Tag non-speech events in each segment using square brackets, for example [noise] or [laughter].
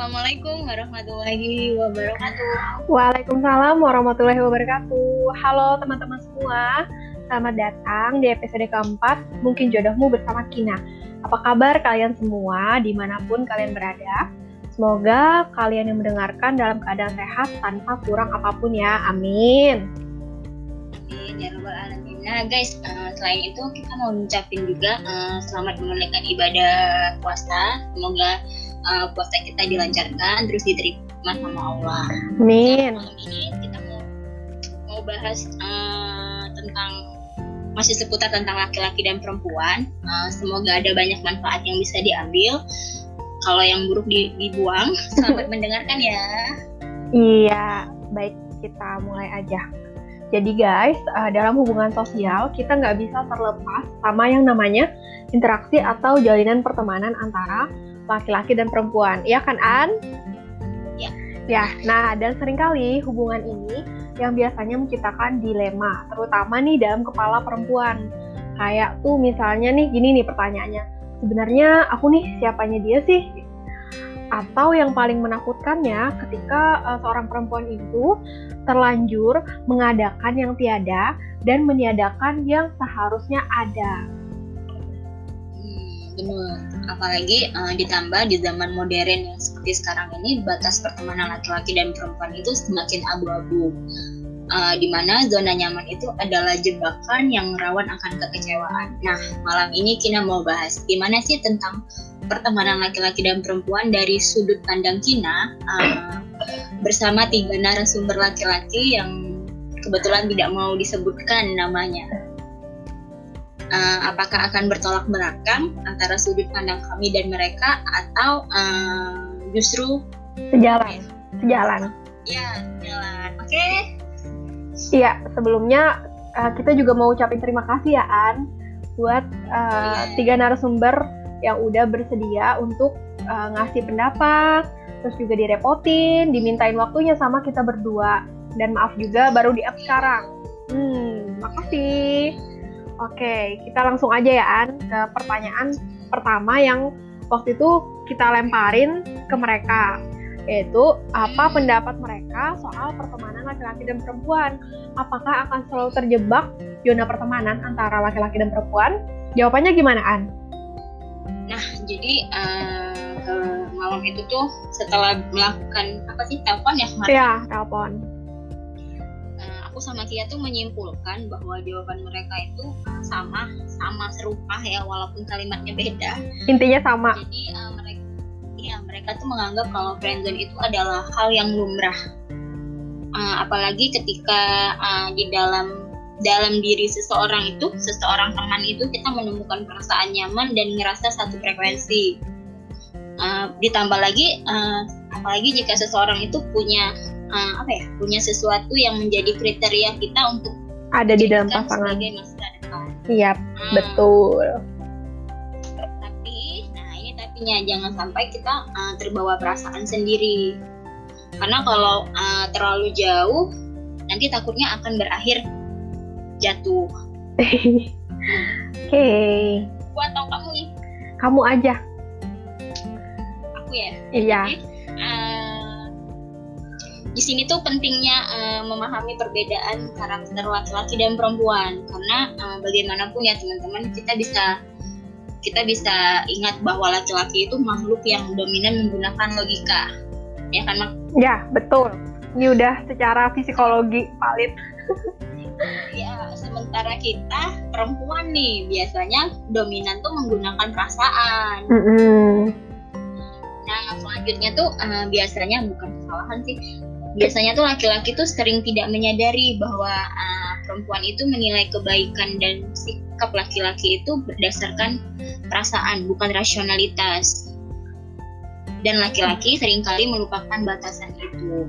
Assalamualaikum warahmatullahi wabarakatuh. Waalaikumsalam warahmatullahi wabarakatuh. Halo teman-teman semua, selamat datang di episode keempat Mungkin Jodohmu bersama Kina. Apa kabar kalian semua di mana pun kalian berada? Semoga kalian yang mendengarkan dalam keadaan sehat tanpa kurang apa pun ya. Amin. Amin ya rabbal alamin. Nah guys, uh, selain itu kita mau ngucapin juga uh, selamat menunaikan ibadah puasa. Semoga uh, puasa kita dilancarkan terus diterima sama Allah. Amin. Nah, malam ini kita mau mau bahas uh, tentang masih seputar tentang laki-laki dan perempuan. Uh, semoga ada banyak manfaat yang bisa diambil. Kalau yang buruk di, dibuang. [laughs] Selamat mendengarkan ya. Iya, baik kita mulai aja. Jadi guys, uh, dalam hubungan sosial kita nggak bisa terlepas sama yang namanya interaksi atau jalinan pertemanan antara laki-laki dan perempuan, ya kan An? Ya. Ya, nah dan sering kali hubungan ini yang biasanya menciptakan dilema, terutama nih dalam kepala perempuan. Kayak tuh misalnya nih gini nih pertanyaannya, sebenarnya aku nih siapanya dia sih? Atau yang paling menakutkannya ketika uh, seorang perempuan itu terlanjur mengadakan yang tiada dan meniadakan yang seharusnya ada. Hmm, benar. Apalagi uh, ditambah di zaman modern yang seperti sekarang ini batas pertemanan laki-laki dan perempuan itu semakin abu-abu. Uh, di mana zona nyaman itu adalah jebakan yang rawan akan kekecewaan. Nah, malam ini kita mau bahas gimana sih tentang pertemanan laki-laki dan perempuan dari sudut pandang Kina uh, bersama tiga narasumber laki-laki yang kebetulan tidak mau disebutkan namanya. Uh, apakah akan bertolak belakang antara sudut pandang kami dan mereka atau uh, justru sejalan? Sejalan. Ya, sejalan. Oke. Okay. Iya, sebelumnya uh, kita juga mau ucapin terima kasih ya An buat uh, yeah. tiga narasumber yang udah bersedia untuk uh, ngasih pendapat, terus juga direpotin, dimintain waktunya sama kita berdua. Dan maaf juga baru di up sekarang. Hmm, makasih. Oke, kita langsung aja ya An ke pertanyaan pertama yang waktu itu kita lemparin ke mereka yaitu apa pendapat mereka soal pertemanan laki-laki dan perempuan. Apakah akan selalu terjebak zona pertemanan antara laki-laki dan perempuan? Jawabannya gimana, An? Nah, jadi uh, uh, malam itu tuh setelah melakukan apa sih telepon ya kemarin? Iya, telepon. Aku sama Kia tuh menyimpulkan bahwa jawaban mereka itu sama, sama serupa ya, walaupun kalimatnya beda. Intinya sama. Jadi uh, mereka, ya mereka tuh menganggap kalau friendzone itu adalah hal yang lumrah. Uh, apalagi ketika uh, di dalam dalam diri seseorang itu, seseorang teman itu kita menemukan perasaan nyaman dan ngerasa satu frekuensi. Uh, ditambah lagi, uh, apalagi jika seseorang itu punya uh, apa ya, punya sesuatu yang menjadi kriteria kita untuk ada di dalam pasangan. Iya, hmm. betul. Tapi, nah ini tapinya jangan sampai kita uh, terbawa perasaan sendiri. Karena kalau uh, terlalu jauh, nanti takutnya akan berakhir jatuh. [laughs] Oke. Okay. Atau kamu nih? Kamu aja. Aku ya. Iya. Uh, di sini tuh pentingnya uh, memahami perbedaan karakter laki-laki dan perempuan karena uh, bagaimanapun ya teman-teman kita bisa kita bisa ingat bahwa laki-laki itu makhluk yang dominan menggunakan logika ya kan mak? Ya betul. Ini udah secara psikologi valid. ya sementara kita perempuan nih biasanya dominan tuh menggunakan perasaan mm -hmm. nah selanjutnya tuh uh, biasanya bukan kesalahan sih biasanya tuh laki-laki tuh sering tidak menyadari bahwa uh, perempuan itu menilai kebaikan dan sikap laki-laki itu berdasarkan perasaan bukan rasionalitas. Dan laki-laki sering kali melupakan batasan itu.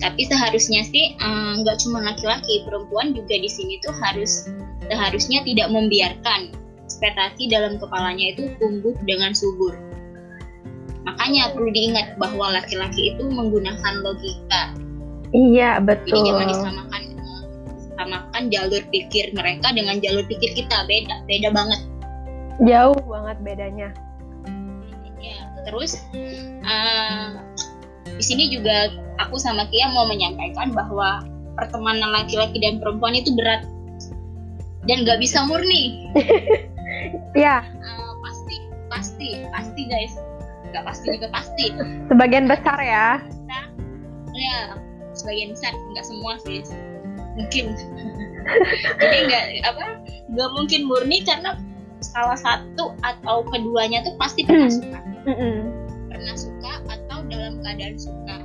Tapi seharusnya sih nggak um, cuma laki-laki perempuan juga di sini tuh harus seharusnya tidak membiarkan ekspektasi dalam kepalanya itu tumbuh dengan subur makanya perlu diingat bahwa laki-laki itu menggunakan logika iya betul jadi jangan disamakan disamakan jalur pikir mereka dengan jalur pikir kita beda beda banget jauh banget bedanya ya terus uh, di sini juga aku sama Kia mau menyampaikan bahwa pertemanan laki-laki dan perempuan itu berat dan nggak bisa murni. Iya. [laughs] uh, pasti, pasti, pasti guys. Nggak pasti juga pasti. Sebagian besar ya. ya, sebagian besar, nggak semua sih. Mungkin. [laughs] Jadi nggak apa? Nggak mungkin murni karena salah satu atau keduanya tuh pasti pernah hmm. suka. Pernah suka atau dalam keadaan suka.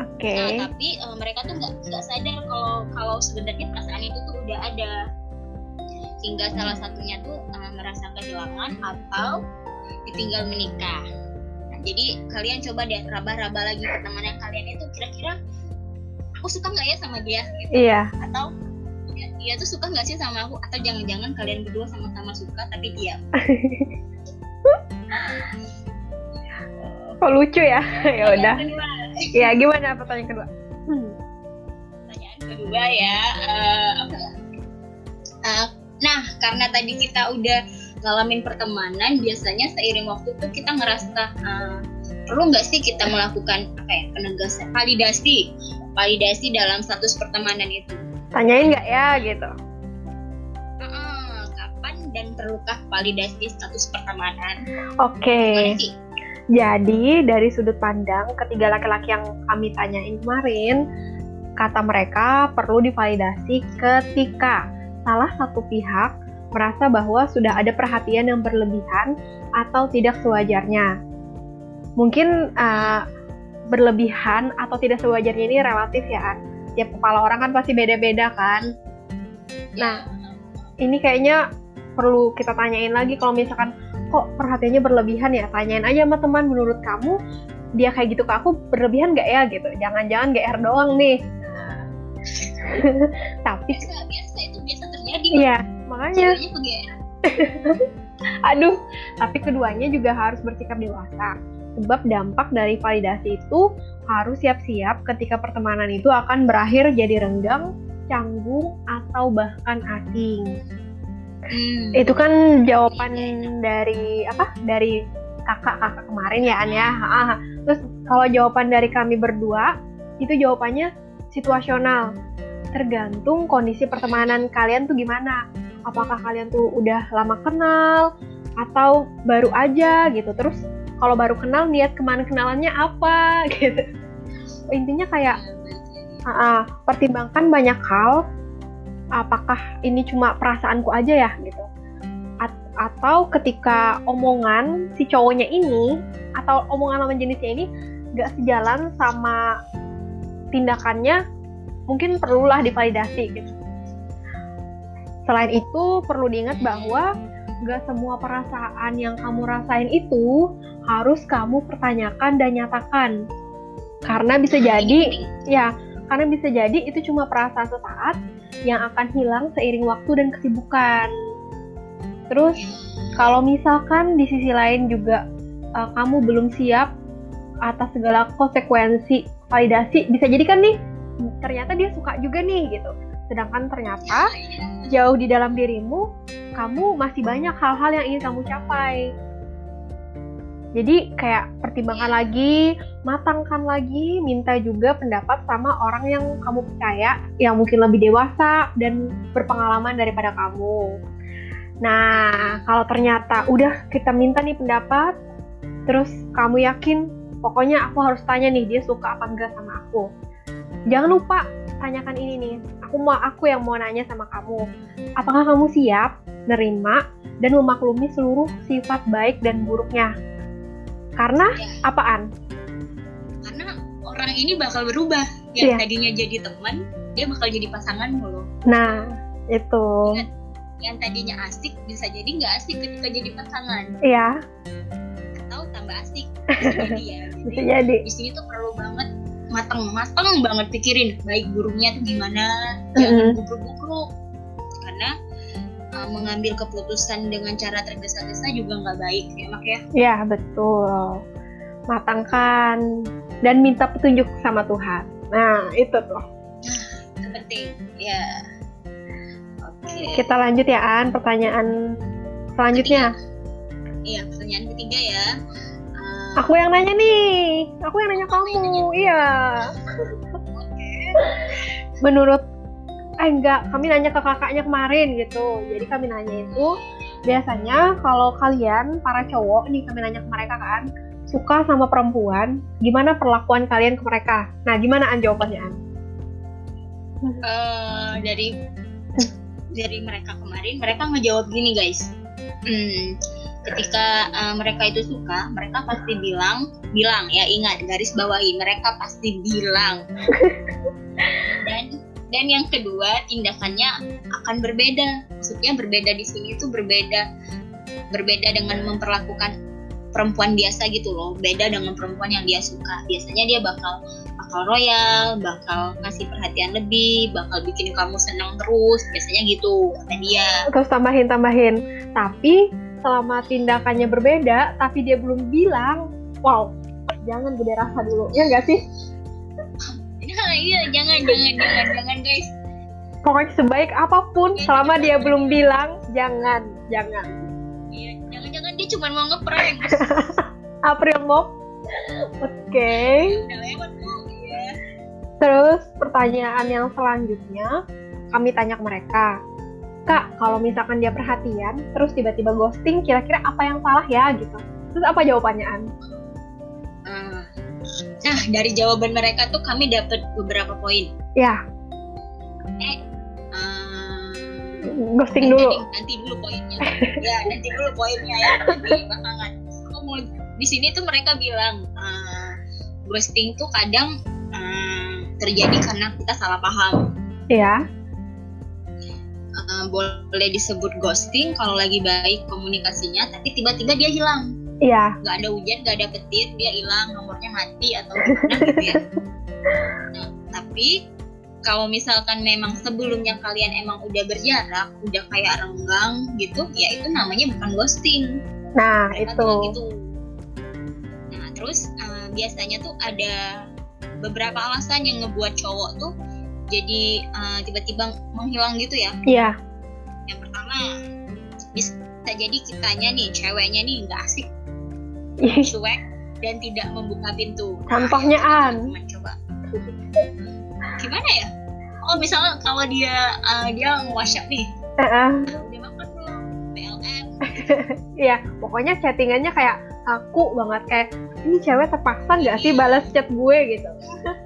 Oke. Okay. Nah, tapi uh, mereka tuh nggak nggak sadar kalau kalau sebenarnya perasaan itu tuh udah ada. Sehingga salah satunya tuh uh, merasa kehilangan atau ditinggal menikah. Nah, jadi kalian coba deh raba-raba lagi pertemanan kalian itu kira-kira aku suka nggak ya sama dia? Gitu. Iya. Atau dia tuh suka nggak sih sama aku atau jangan-jangan kalian berdua sama-sama suka tapi dia [laughs] kok lucu ya ya udah ya gimana pertanyaan kedua hmm. pertanyaan kedua ya uh, uh, nah karena tadi kita udah ngalamin pertemanan biasanya seiring waktu tuh kita ngerasa uh, perlu nggak sih kita melakukan apa ya penegasan validasi validasi dalam status pertemanan itu? Tanyain nggak ya gitu. Uh, kapan dan perlukah validasi status pertemanan? Oke. Okay. jadi dari sudut pandang ketiga laki-laki yang kami tanyain kemarin kata mereka perlu divalidasi ketika salah satu pihak merasa bahwa sudah ada perhatian yang berlebihan atau tidak sewajarnya. Mungkin uh, berlebihan atau tidak sewajarnya ini relatif ya, tiap kepala orang kan pasti beda-beda kan? Nah ini kayaknya perlu kita tanyain lagi kalau misalkan kok perhatiannya berlebihan ya? Tanyain aja sama teman menurut kamu dia kayak gitu ke aku berlebihan gak ya? Gitu. Jangan-jangan GR doang nih. [laughs] Tapi biasa, biasa itu biasa terjadi. Iya makanya [laughs] aduh tapi keduanya juga harus bersikap dewasa sebab dampak dari validasi itu harus siap-siap ketika pertemanan itu akan berakhir jadi renggang, canggung, atau bahkan asing. Hmm. Itu kan jawaban dari apa? Dari kakak-kakak kemarin ya Anya. Ah, terus kalau jawaban dari kami berdua itu jawabannya situasional. Tergantung kondisi pertemanan kalian tuh gimana. Apakah kalian tuh udah lama kenal atau baru aja gitu. Terus kalau baru kenal niat ke mana kenalannya apa [laughs] gitu. Intinya kayak uh, uh, pertimbangkan banyak hal. Apakah ini cuma perasaanku aja ya gitu. A atau ketika omongan si cowoknya ini atau omongan lawan jenisnya ini gak sejalan sama tindakannya mungkin perlulah divalidasi gitu selain itu perlu diingat bahwa gak semua perasaan yang kamu rasain itu harus kamu pertanyakan dan nyatakan. Karena bisa jadi, ya, karena bisa jadi itu cuma perasaan sesaat yang akan hilang seiring waktu dan kesibukan. Terus, kalau misalkan di sisi lain juga uh, kamu belum siap atas segala konsekuensi validasi, bisa jadi kan nih, ternyata dia suka juga nih gitu. Sedangkan ternyata jauh di dalam dirimu, kamu masih banyak hal-hal yang ingin kamu capai jadi kayak pertimbangkan lagi, matangkan lagi, minta juga pendapat sama orang yang kamu percaya, yang mungkin lebih dewasa dan berpengalaman daripada kamu. Nah, kalau ternyata udah kita minta nih pendapat, terus kamu yakin, pokoknya aku harus tanya nih dia suka apa enggak sama aku. Jangan lupa tanyakan ini nih, aku mau aku yang mau nanya sama kamu. Apakah kamu siap nerima dan memaklumi seluruh sifat baik dan buruknya karena ya. apaan? Karena orang ini bakal berubah. Yang ya. tadinya jadi teman, dia bakal jadi pasangan loh. Nah, itu. Ingat, yang tadinya asik bisa jadi nggak asik ketika jadi pasangan. Iya. Atau tambah asik. [laughs] Bisa jadi ya. Jadi, bisa jadi. Di sini tuh perlu banget mateng-mateng banget pikirin baik burungnya tuh gimana, jangan mm -hmm. Karena uh, mengambil keputusan dengan cara tergesa-gesa juga nggak baik ya mak ya? Ya betul. Matangkan dan minta petunjuk sama Tuhan. Nah itu tuh. Nah, penting ya. Oke. Okay. kita lanjut ya An pertanyaan selanjutnya. Iya pertanyaan ketiga ya aku yang nanya nih. Aku yang nanya kamu iya. Menurut eh enggak. Kami nanya ke kakaknya kemarin gitu. Jadi kami nanya itu biasanya kalau kalian para cowok nih kami nanya ke mereka kan suka sama perempuan gimana perlakuan kalian ke mereka? Nah gimana an jawabannya an? Uh, dari dari mereka kemarin mereka ngejawab gini guys. Hmm, ketika uh, mereka itu suka mereka pasti bilang bilang ya ingat garis bawahi mereka pasti bilang. [laughs] Dan dan yang kedua tindakannya akan berbeda. Maksudnya berbeda di sini itu berbeda berbeda dengan memperlakukan perempuan biasa gitu loh. Beda dengan perempuan yang dia suka. Biasanya dia bakal bakal royal bakal kasih perhatian lebih bakal bikin kamu senang terus. Biasanya gitu kata dia. Terus tambahin tambahin. Tapi selama tindakannya berbeda tapi dia belum bilang wow jangan gede rasa dulu. Ya enggak sih? Iya jangan jangan jangan jangan guys. Pokoknya sebaik apa pun ya, selama dia belum bilang jangan jangan. Iya jangan jangan. Dia cuma mau ngeprank. [laughs] April mau? Oke. Okay. Iya. terus pertanyaan yang selanjutnya kami tanya ke mereka kak kalau misalkan dia perhatian terus tiba-tiba ghosting kira-kira apa yang salah ya gitu terus apa jawabannya An? Uh, Nah, dari jawaban mereka tuh kami dapat beberapa poin. Ya. Eh, um, ghosting dulu. Nanti, nanti dulu poinnya. ya, nanti dulu poinnya ya nanti belakangan. mau di sini tuh mereka bilang uh, ghosting tuh kadang uh, terjadi karena kita salah paham. Iya. Uh, boleh disebut ghosting kalau lagi baik komunikasinya, tapi tiba-tiba dia hilang Iya. Gak ada hujan, gak ada petir, dia hilang, nomornya mati atau gimana gitu ya. Nah, tapi kalau misalkan memang sebelumnya kalian emang udah berjarak, udah kayak renggang gitu, ya itu namanya bukan ghosting. Nah, Mereka itu. Gitu. Nah, terus uh, biasanya tuh ada beberapa alasan yang ngebuat cowok tuh jadi uh, tiba-tiba menghilang gitu ya. Iya. Pertama, bisa jadi kitanya nih, ceweknya nih nggak asik [laughs] cuek dan tidak membuka pintu. Contohnya An. Coba. Gimana ya? Oh misalnya kalau dia uh, dia nge-WhatsApp nih. Uh -uh. Udah makan belum? PLN. [laughs] Iya, pokoknya chattingannya kayak aku banget kayak ini cewek terpaksa nggak sih balas chat gue gitu. [laughs]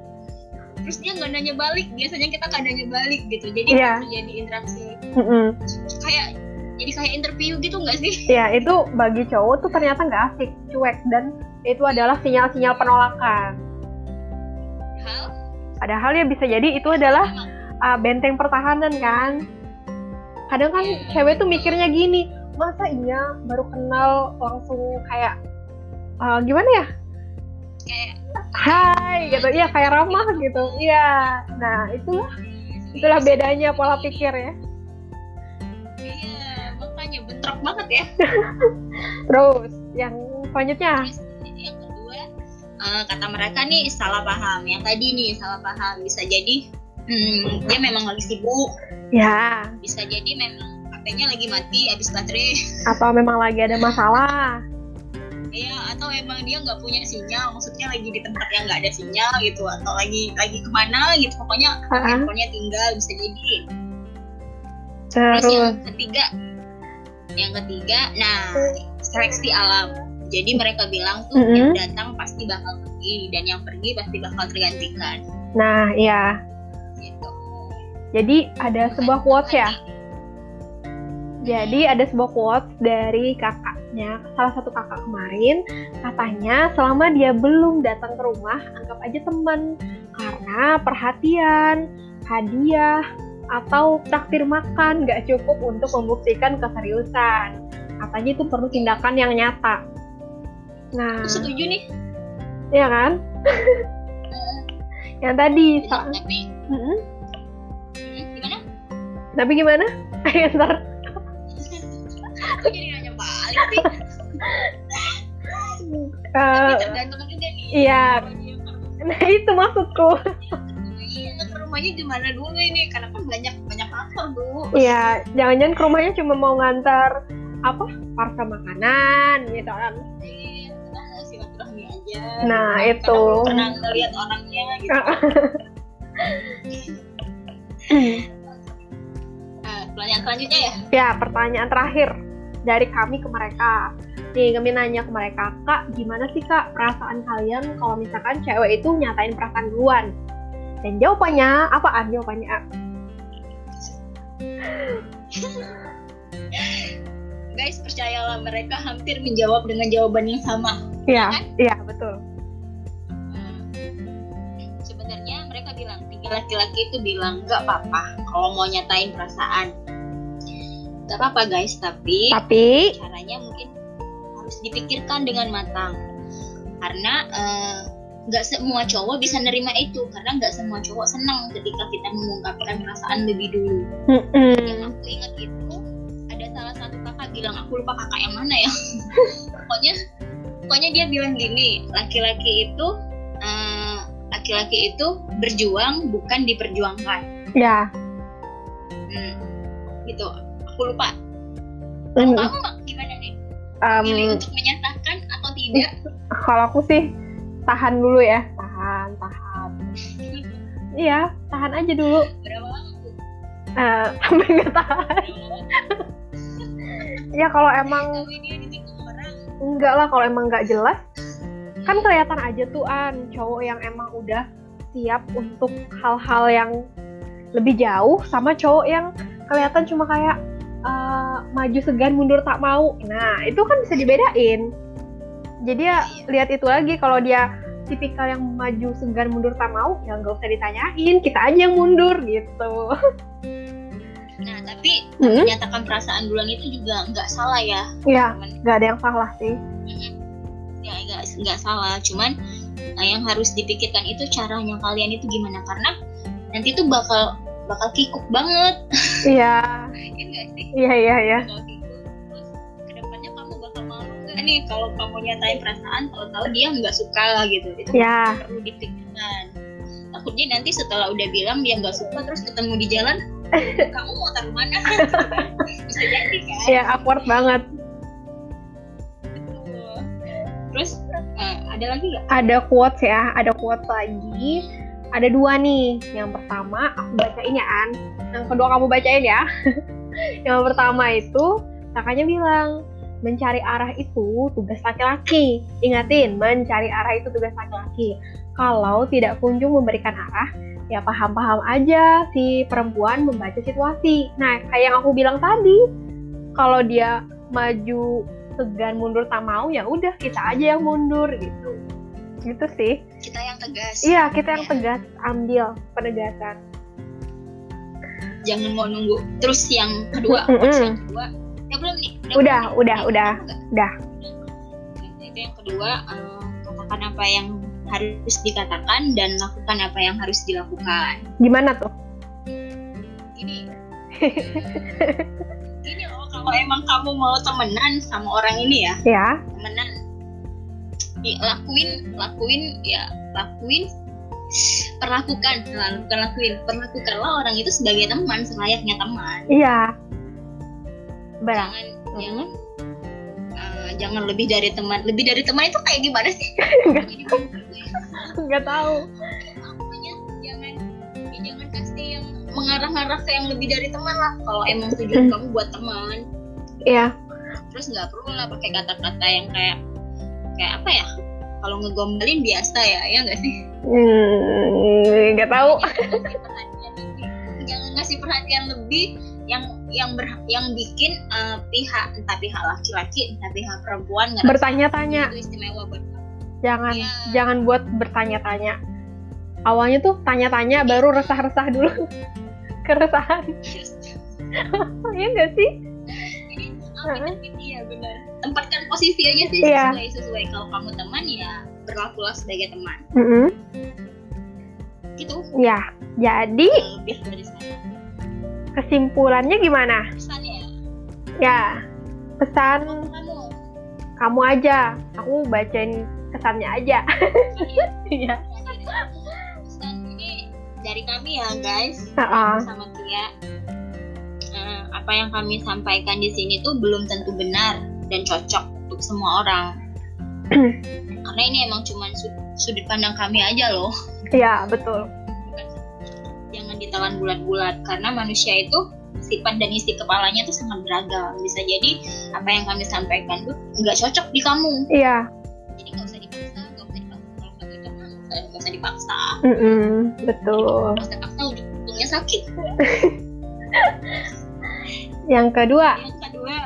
Terus dia nggak nanya balik, biasanya kita nggak nanya balik gitu. Jadi yeah. jadi interaksi. Mm -hmm. Kayak jadi kayak interview gitu nggak sih? Iya itu bagi cowok tuh ternyata nggak asik, cuek dan itu adalah sinyal-sinyal penolakan. Hal? Padahal ya bisa jadi itu adalah uh, benteng pertahanan kan. Kadang kan yeah. cewek tuh mikirnya gini, masa iya baru kenal langsung kayak uh, gimana ya? Kayak Hai gitu, iya kayak ramah gitu, iya. Nah itulah itulah bedanya pola pikir ya. Bentrok banget ya. [laughs] Terus yang selanjutnya? Terus, yang kedua uh, kata mereka nih salah paham. Yang tadi nih salah paham. Bisa jadi hmm, dia memang lagi sibuk. Ya. Bisa jadi memang HP-nya lagi mati habis baterai. Atau memang lagi ada masalah Iya, atau emang dia nggak punya sinyal, maksudnya lagi di tempat yang nggak ada sinyal gitu, atau lagi lagi ke mana gitu, pokoknya uh -huh. handphonenya tinggal bisa jadi. Terus, Terus? yang ketiga, yang ketiga nah seleksi alam. Jadi mereka bilang tuh mm -hmm. yang datang pasti bakal pergi dan yang pergi pasti bakal tergantikan. Nah iya. Gitu. Jadi ada sebuah quotes ya jadi ada sebuah quotes dari kakaknya, salah satu kakak kemarin, katanya selama dia belum datang ke rumah, anggap aja teman. Karena perhatian, hadiah, atau traktir makan nggak cukup untuk membuktikan keseriusan. Katanya itu perlu tindakan yang nyata. Nah, Aku setuju nih. Iya kan? [laughs] yang tadi so tapi hmm? gimana? Tapi gimana? [laughs] Ayo ntar. Uh, tergantung juga nih. Iya. Nah itu maksudku. Rumahnya gimana dulu ini? Karena kan banyak banyak faktor bu. Iya jangan-jangan ke rumahnya cuma mau ngantar apa parcel makanan gitu kan. Iya, karena silaturahmi aja. Nah, Karena itu. pernah ngeliat orangnya gitu. Nah, pertanyaan selanjutnya ya? Ya pertanyaan terakhir dari kami ke mereka. Nih kami nanya ke mereka kak gimana sih kak perasaan kalian kalau misalkan cewek itu nyatain perasaan duluan? Dan jawabannya apaan jawabannya? [laughs] Guys percayalah mereka hampir menjawab dengan jawaban yang sama. Iya Kan? iya betul. Hmm. sebenarnya mereka bilang tiga laki-laki itu bilang nggak apa-apa kalau mau nyatain perasaan nggak apa-apa guys tapi tapi caranya mungkin harus dipikirkan dengan matang. Karena eh, nggak semua cowok bisa nerima itu karena nggak semua cowok senang ketika kita mengungkapkan perasaan lebih dulu. Yang aku ingat itu ada salah satu kakak bilang aku lupa kakak yang mana ya. [laughs] Pokoknya pokoknya dia bilang gini laki-laki itu eh, laki-laki itu berjuang bukan diperjuangkan. Ya. Hmm, gitu aku lupa. Mm, kamu Mak, gimana nih? Em, pilih untuk menyatakan atau tidak? [laughs] kalau aku sih tahan dulu ya. Tahan tahan. [laughs] Iya tahan aja dulu. Berapa lama Bu? Eh, [laughs] sampai nggak tahan. Ya kalau emang orang. Enggak lah kalau emang nggak jelas kan kelihatan aja tuh an cowok yang emang udah siap untuk hal-hal yang lebih jauh sama cowok yang kelihatan cuma kayak eh, maju segan mundur tak mau. Nah itu kan bisa dibedain. Jadi ya lihat itu lagi. Kalau dia tipikal yang maju segan mundur tak mau ya nggak usah ditanyain. Kita aja yang mundur gitu. Nah tapi Hmm? menyatakan perasaan duluan itu juga nggak salah ya ya teman nggak ada yang salah sih. Ya nggak nggak salah. Cuman nah, yang harus dipikirkan itu caranya kalian itu gimana? Karena nanti tuh bakal bakal kikuk banget. Iya. [laughs] Ya iya iya iya. Kikuk terus ke depannya kamu bakal malu nggak nih? Kalau kamu nyatain perasaan tahu-tahu dia nggak suka gitu. Itu ya perlu dipikirkan. Takutnya nanti setelah udah bilang dia nggak suka terus ketemu di jalan [laughs] kamu mau taruh mana? [laughs] Gitu kan. bisa jadi kan? Ya awkward banget. Terus eh, ada lagi nggak? Ada quotes ya, ada quotes lagi. Ada dua nih. Yang pertama aku bacain ya, An. Yang kedua kamu bacain ya. [laughs] yang pertama itu kakaknya bilang mencari arah itu tugas laki-laki. Ingatin, mencari arah itu tugas laki-laki. Kalau tidak kunjung memberikan arah, ya paham-paham aja si perempuan membaca situasi. Nah, kayak yang aku bilang tadi, kalau dia maju segan mundur tak mau ya udah kita aja yang mundur gitu gitu sih. Kita yang tegas. Iya kita yang Ya. tegas. Ambil penegasan. Jangan mau nunggu terus yang kedua yang kedua. Ya belum nih. Udah, belum. nih? udah, Udah, udah, udah. Nah, itu yang kedua eh, katakan apa yang harus dikatakan dan lakukan apa yang harus dilakukan. Gimana tuh? Ini. Ini loh kalau emang kamu mau temenan sama orang ini ya. Ya. Temenan. Nih, lakuin lakuin ya lakuin. Perlakukan nah, bukan lakuin perlakukanlah orang itu sebagai teman selayaknya teman. Iya. Barang jangan Hmm. jangan eh, jangan lebih dari teman. Lebih dari teman itu kayak gimana sih? [laughs] Nggak. Nggak tahu. Pokoknya jangan ya jangan kasih yang mengarah-ngarah ke yang lebih dari teman lah. Kalau emang tujuan [laughs] kamu buat teman. Iya. Terus nggak perlu lah pakai kata-kata yang kayak kayak apa ya? Kalau ngegombalin biasa ya ya nggak sih? Hmm, nggak tahu. Jangan ngasih perhatian lebih. yang yang ber, yang bikin eh, pihak entah pihak laki-laki entah pihak perempuan bertanya-tanya. itu istimewa buat kamu. Jangan Iya. jangan buat bertanya-tanya. Awalnya tuh tanya-tanya baru resah-resah dulu. [laughs] Keresahan. [laughs] Iya nggak sih Apa tapi iya benar. Tempatkan posisi aja sih Iya. sesuai sesuai. Kalau kamu teman ya berlakulah sebagai teman. Mm-mm. gitu. Ya jadi lebih dari sana kesimpulannya gimana? Pesannya ya? Pesan kamu. kamu aja. Aku bacain kesannya aja. Iya. Pesan ini dari kami ya guys. Heeh. sama Kia Eh, apa yang kami sampaikan di sini tuh belum tentu benar dan cocok untuk semua orang. [clears throat] Karena ini emang cuma sudut pandang kami aja loh. Iya, betul. Jangan ditelan bulat-bulat karena manusia itu sifat dan isi kepalanya tuh sangat beragam. Bisa jadi apa yang kami sampaikan tuh nggak cocok di kamu. Iya. Jadi nggak usah dipaksa, nggak usah dipaksa. Kalau satu itu nggak usah dipaksa. Mm -mm, betul. Paksa-paksa ujung-ujungnya sakit. [laughs] Yang kedua. Yang kedua,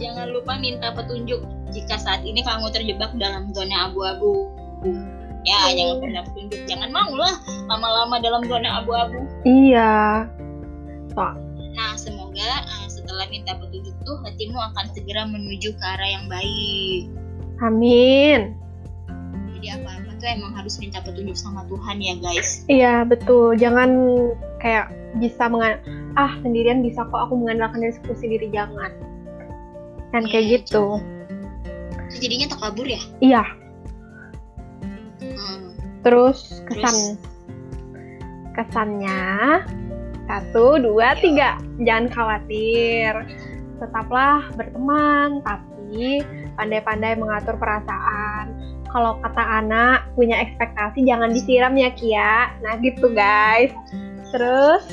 jangan lupa minta petunjuk jika saat ini kamu terjebak dalam zona abu-abu. Ya, oh. jangan pernah petunjuk. Jangan mau lah lama-lama dalam zona abu-abu. Iya. Pak. Nah, semoga uh, setelah minta petunjuk tuh hatimu akan segera menuju ke arah yang baik. Amin. Jadi apa-apa tuh emang harus minta petunjuk sama Tuhan ya guys. Iya betul. Jangan kayak bisa mengan ah sendirian bisa kok aku mengandalkan diriku sendiri jangan. Kan ya, kayak iya, gitu. Jadinya tak kabur ya? Iya. Hmm. Terus kesan Terus. kesannya satu, dua, tiga. Jangan khawatir. Tetaplah berteman, tapi pandai-pandai mengatur perasaan. Kalau kata anak punya ekspektasi jangan disiram ya Kia. Nah gitu guys. Terus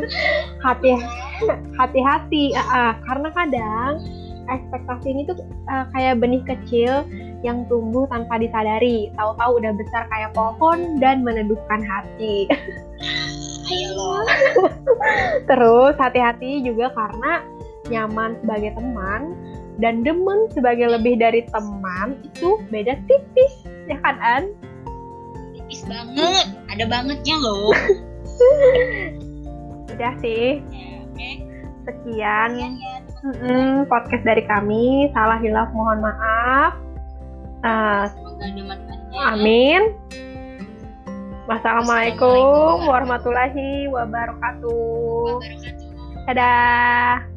[laughs] hati hati-hati uh, uh, karena kadang ekspektasi ini tuh uh, kayak benih kecil yang tumbuh tanpa disadari. Tahu-tahu udah besar kayak pohon dan meneduhkan hati. [laughs] Ayo [laughs] Terus hati-hati juga karena nyaman sebagai teman dan demen sebagai lebih dari teman itu beda tipis ya kan An? Tipis banget, ada bangetnya loh. Udah sih. Sekian mm podcast dari kami. Salah hilaf mohon maaf. Uh, Amin. Wassalamualaikum warahmatullahi wabarakatuh. Dadah.